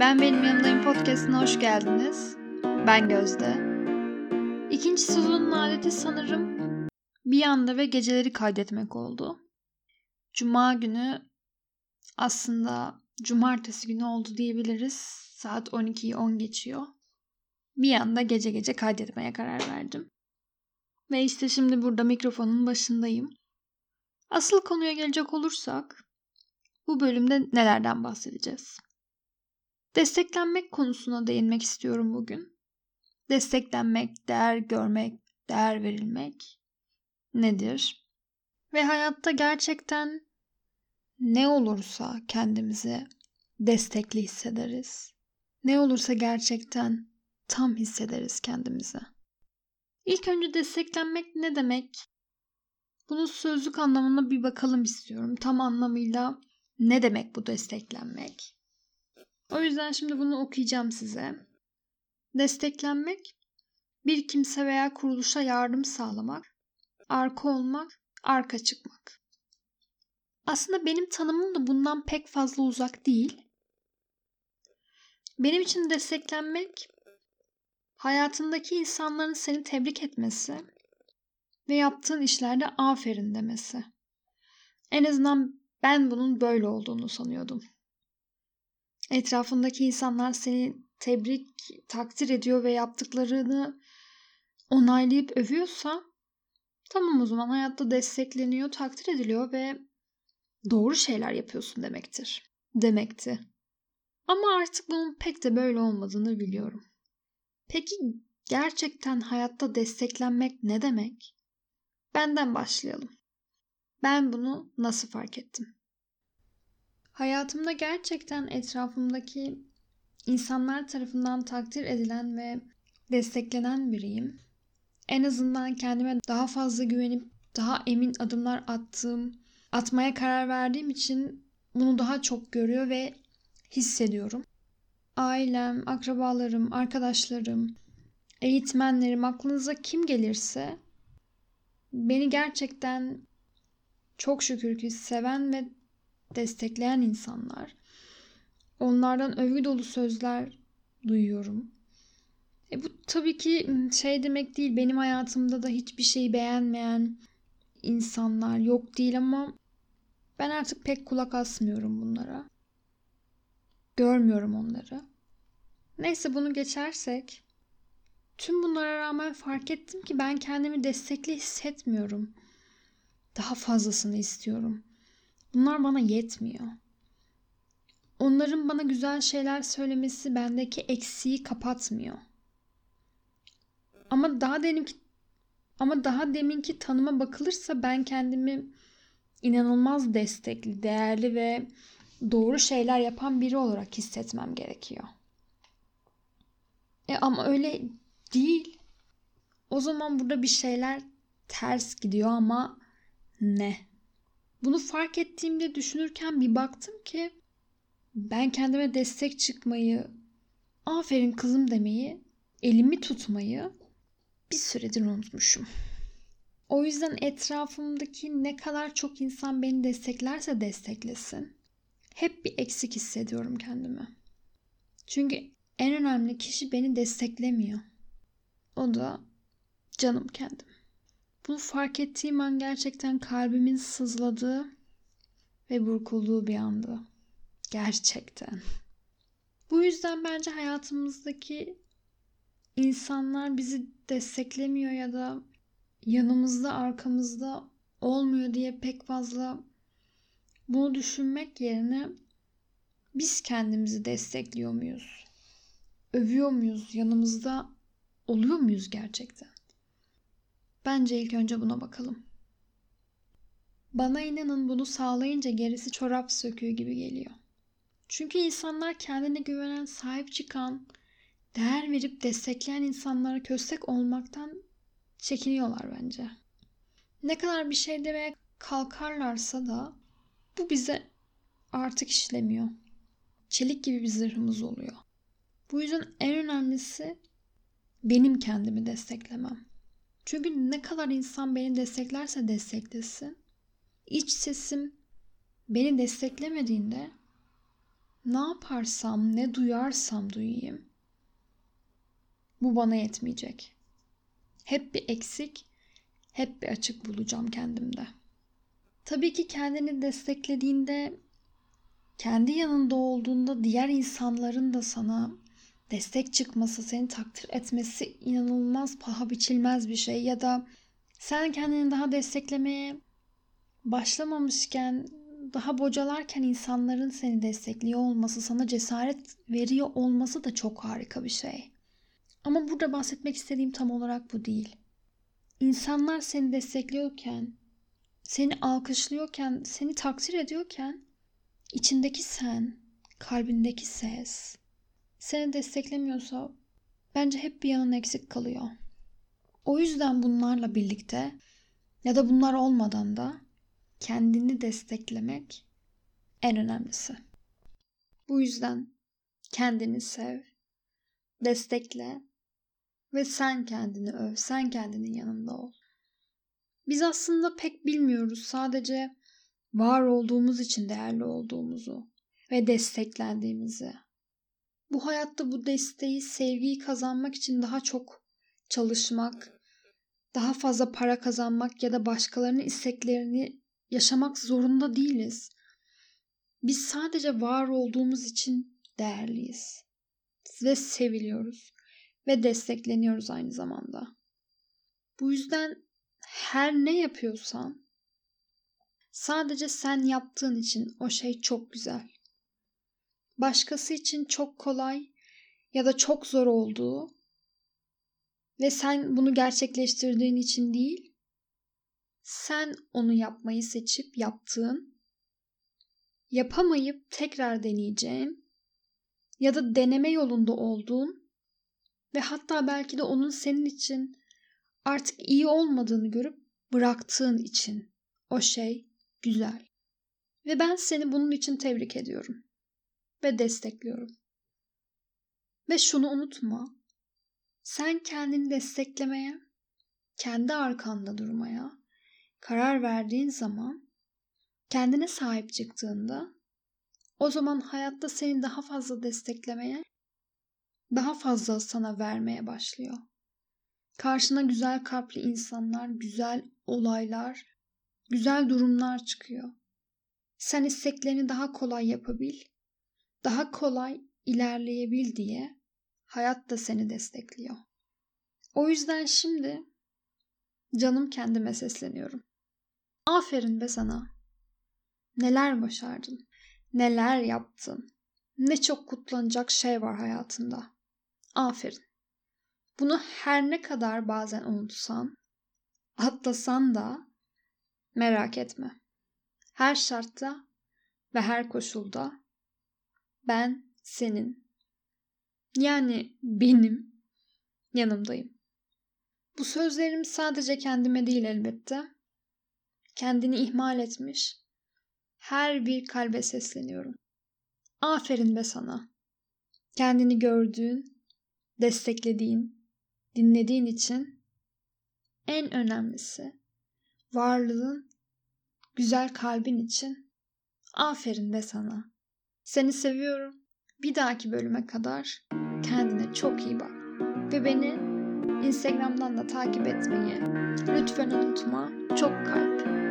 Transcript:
Ben Benim Yanımdayım podcastına hoş geldiniz. Ben Gözde. İkinci sezonun adeti sanırım bir anda ve geceleri kaydetmek oldu. Cuma günü aslında cumartesi günü oldu diyebiliriz. Saat 12'yi 10 geçiyor. Bir anda gece gece kaydetmeye karar verdim. Ve işte şimdi burada mikrofonun başındayım. Asıl konuya gelecek olursak bu bölümde nelerden bahsedeceğiz? Desteklenmek konusuna değinmek istiyorum bugün. Desteklenmek, değer görmek, değer verilmek nedir? Ve hayatta gerçekten ne olursa kendimizi destekli hissederiz. Ne olursa gerçekten tam hissederiz kendimizi. İlk önce desteklenmek ne demek? Bunun sözlük anlamına bir bakalım istiyorum. Tam anlamıyla ne demek bu desteklenmek? O yüzden şimdi bunu okuyacağım size. Desteklenmek bir kimse veya kuruluşa yardım sağlamak, arka olmak, arka çıkmak. Aslında benim tanımım da bundan pek fazla uzak değil. Benim için desteklenmek hayatındaki insanların seni tebrik etmesi ve yaptığın işlerde aferin demesi. En azından ben bunun böyle olduğunu sanıyordum. Etrafındaki insanlar seni tebrik, takdir ediyor ve yaptıklarını onaylayıp övüyorsa tamam o zaman hayatta destekleniyor, takdir ediliyor ve doğru şeyler yapıyorsun demektir. Demekti. Ama artık bunun pek de böyle olmadığını biliyorum. Peki gerçekten hayatta desteklenmek ne demek? Benden başlayalım. Ben bunu nasıl fark ettim? Hayatımda gerçekten etrafımdaki insanlar tarafından takdir edilen ve desteklenen biriyim. En azından kendime daha fazla güvenip daha emin adımlar attığım, atmaya karar verdiğim için bunu daha çok görüyor ve hissediyorum. Ailem, akrabalarım, arkadaşlarım, eğitmenlerim, aklınıza kim gelirse beni gerçekten çok şükür ki seven ve destekleyen insanlar. Onlardan övgü dolu sözler duyuyorum. E bu tabii ki şey demek değil. Benim hayatımda da hiçbir şeyi beğenmeyen insanlar yok değil ama ben artık pek kulak asmıyorum bunlara. Görmüyorum onları. Neyse bunu geçersek tüm bunlara rağmen fark ettim ki ben kendimi destekli hissetmiyorum. Daha fazlasını istiyorum. Bunlar bana yetmiyor. Onların bana güzel şeyler söylemesi bendeki eksiği kapatmıyor. Ama daha deminki ama daha deminki tanıma bakılırsa ben kendimi inanılmaz destekli, değerli ve doğru şeyler yapan biri olarak hissetmem gerekiyor. E ama öyle değil. O zaman burada bir şeyler ters gidiyor ama ne? Bunu fark ettiğimde düşünürken bir baktım ki ben kendime destek çıkmayı, aferin kızım demeyi, elimi tutmayı bir süredir unutmuşum. O yüzden etrafımdaki ne kadar çok insan beni desteklerse desteklesin. Hep bir eksik hissediyorum kendimi. Çünkü en önemli kişi beni desteklemiyor. O da canım kendim. Bunu fark ettiğim an gerçekten kalbimin sızladığı ve burkulduğu bir andı. Gerçekten. Bu yüzden bence hayatımızdaki insanlar bizi desteklemiyor ya da yanımızda arkamızda olmuyor diye pek fazla bunu düşünmek yerine biz kendimizi destekliyor muyuz? Övüyor muyuz? Yanımızda oluyor muyuz gerçekten? Bence ilk önce buna bakalım. Bana inanın bunu sağlayınca gerisi çorap söküğü gibi geliyor. Çünkü insanlar kendine güvenen, sahip çıkan, değer verip destekleyen insanlara köstek olmaktan çekiniyorlar bence. Ne kadar bir şey demeye kalkarlarsa da bu bize artık işlemiyor. Çelik gibi bir zırhımız oluyor. Bu yüzden en önemlisi benim kendimi desteklemem. Çünkü ne kadar insan beni desteklerse desteklesin, iç sesim beni desteklemediğinde ne yaparsam, ne duyarsam duyayım bu bana yetmeyecek. Hep bir eksik, hep bir açık bulacağım kendimde. Tabii ki kendini desteklediğinde, kendi yanında olduğunda diğer insanların da sana destek çıkması, seni takdir etmesi inanılmaz paha biçilmez bir şey ya da sen kendini daha desteklemeye başlamamışken, daha bocalarken insanların seni destekliyor olması, sana cesaret veriyor olması da çok harika bir şey. Ama burada bahsetmek istediğim tam olarak bu değil. İnsanlar seni destekliyorken, seni alkışlıyorken, seni takdir ediyorken içindeki sen, kalbindeki ses seni desteklemiyorsa bence hep bir yanın eksik kalıyor. O yüzden bunlarla birlikte ya da bunlar olmadan da kendini desteklemek en önemlisi. Bu yüzden kendini sev, destekle ve sen kendini öv, sen kendinin yanında ol. Biz aslında pek bilmiyoruz sadece var olduğumuz için değerli olduğumuzu ve desteklendiğimizi. Bu hayatta bu desteği, sevgiyi kazanmak için daha çok çalışmak, daha fazla para kazanmak ya da başkalarının isteklerini yaşamak zorunda değiliz. Biz sadece var olduğumuz için değerliyiz ve seviliyoruz ve destekleniyoruz aynı zamanda. Bu yüzden her ne yapıyorsan sadece sen yaptığın için o şey çok güzel. Başkası için çok kolay ya da çok zor olduğu ve sen bunu gerçekleştirdiğin için değil, sen onu yapmayı seçip yaptığın, yapamayıp tekrar deneyeceğin ya da deneme yolunda olduğun ve hatta belki de onun senin için artık iyi olmadığını görüp bıraktığın için o şey güzel. Ve ben seni bunun için tebrik ediyorum ve destekliyorum. Ve şunu unutma. Sen kendini desteklemeye, kendi arkanda durmaya karar verdiğin zaman, kendine sahip çıktığında o zaman hayatta seni daha fazla desteklemeye, daha fazla sana vermeye başlıyor. Karşına güzel kalpli insanlar, güzel olaylar, güzel durumlar çıkıyor. Sen isteklerini daha kolay yapabil, daha kolay ilerleyebil diye hayat da seni destekliyor. O yüzden şimdi canım kendime sesleniyorum. Aferin be sana. Neler başardın? Neler yaptın? Ne çok kutlanacak şey var hayatında. Aferin. Bunu her ne kadar bazen unutsan, atlasan da merak etme. Her şartta ve her koşulda ben senin yani benim yanımdayım. Bu sözlerim sadece kendime değil elbette. Kendini ihmal etmiş her bir kalbe sesleniyorum. Aferin be sana. Kendini gördüğün, desteklediğin, dinlediğin için en önemlisi varlığın, güzel kalbin için aferin be sana. Seni seviyorum. Bir dahaki bölüme kadar kendine çok iyi bak. Ve beni Instagram'dan da takip etmeyi lütfen unutma. Çok kalp.